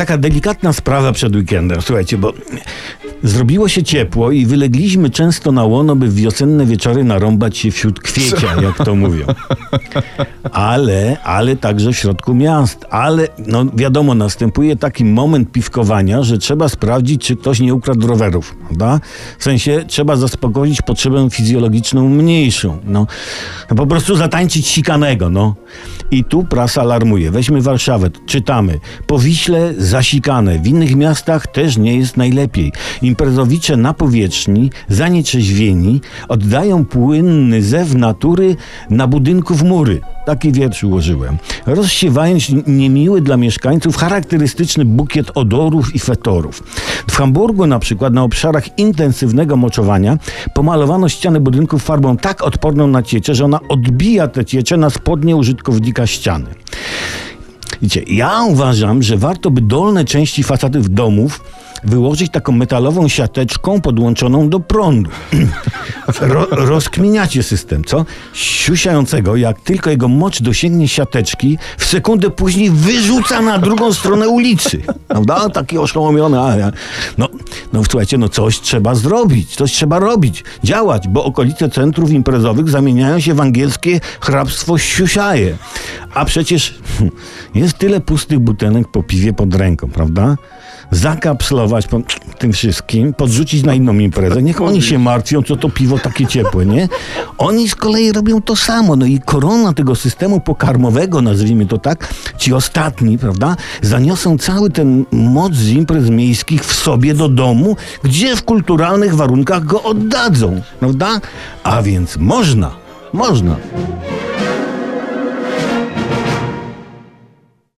Taka delikatna sprawa przed weekendem, słuchajcie, bo zrobiło się ciepło i wylegliśmy często na łono, by w wiosenne wieczory narąbać się wśród kwiecia, jak to mówią. Ale, ale także w środku miast. Ale, no wiadomo, następuje taki moment piwkowania, że trzeba sprawdzić, czy ktoś nie ukradł rowerów, prawda? W sensie trzeba zaspokoić potrzebę fizjologiczną mniejszą, no. no po prostu zatańczyć sikanego, no. I tu prasa alarmuje. Weźmy Warszawę, czytamy. Po Wiśle zasikane. W innych miastach też nie jest najlepiej. Imprezowicze na powierzchni, zanietrzeźwieni, oddają płynny zew natury na budynków mury. Taki wiersz ułożyłem. Rozsiewając niemiły dla mieszkańców charakterystyczny bukiet odorów i fetorów. W Hamburgu na przykład na obszarach intensywnego moczowania pomalowano ściany budynków farbą tak odporną na ciecze, że ona odbija te ciecze na spodnie użytkownika ściany. Widzicie, ja uważam, że warto by dolne części fasadów domów wyłożyć taką metalową siateczką podłączoną do prądu. Ro, rozkminiacie system, co? Siusiającego, jak tylko jego moc dosięgnie siateczki, w sekundę później wyrzuca na drugą stronę ulicy. Prawda? Taki oszołomiony. No, no słuchajcie, no coś trzeba zrobić, coś trzeba robić, działać, bo okolice centrów imprezowych zamieniają się w angielskie hrabstwo siusiaje. A przecież hm, jest tyle pustych butelek po piwie pod ręką, prawda? Po tym wszystkim, podrzucić na inną imprezę. Niech oni się martwią, co to piwo takie ciepłe, nie? Oni z kolei robią to samo. No i korona tego systemu pokarmowego, nazwijmy to tak, ci ostatni, prawda, zaniosą cały ten moc z imprez miejskich w sobie do domu, gdzie w kulturalnych warunkach go oddadzą, prawda? A więc można, można.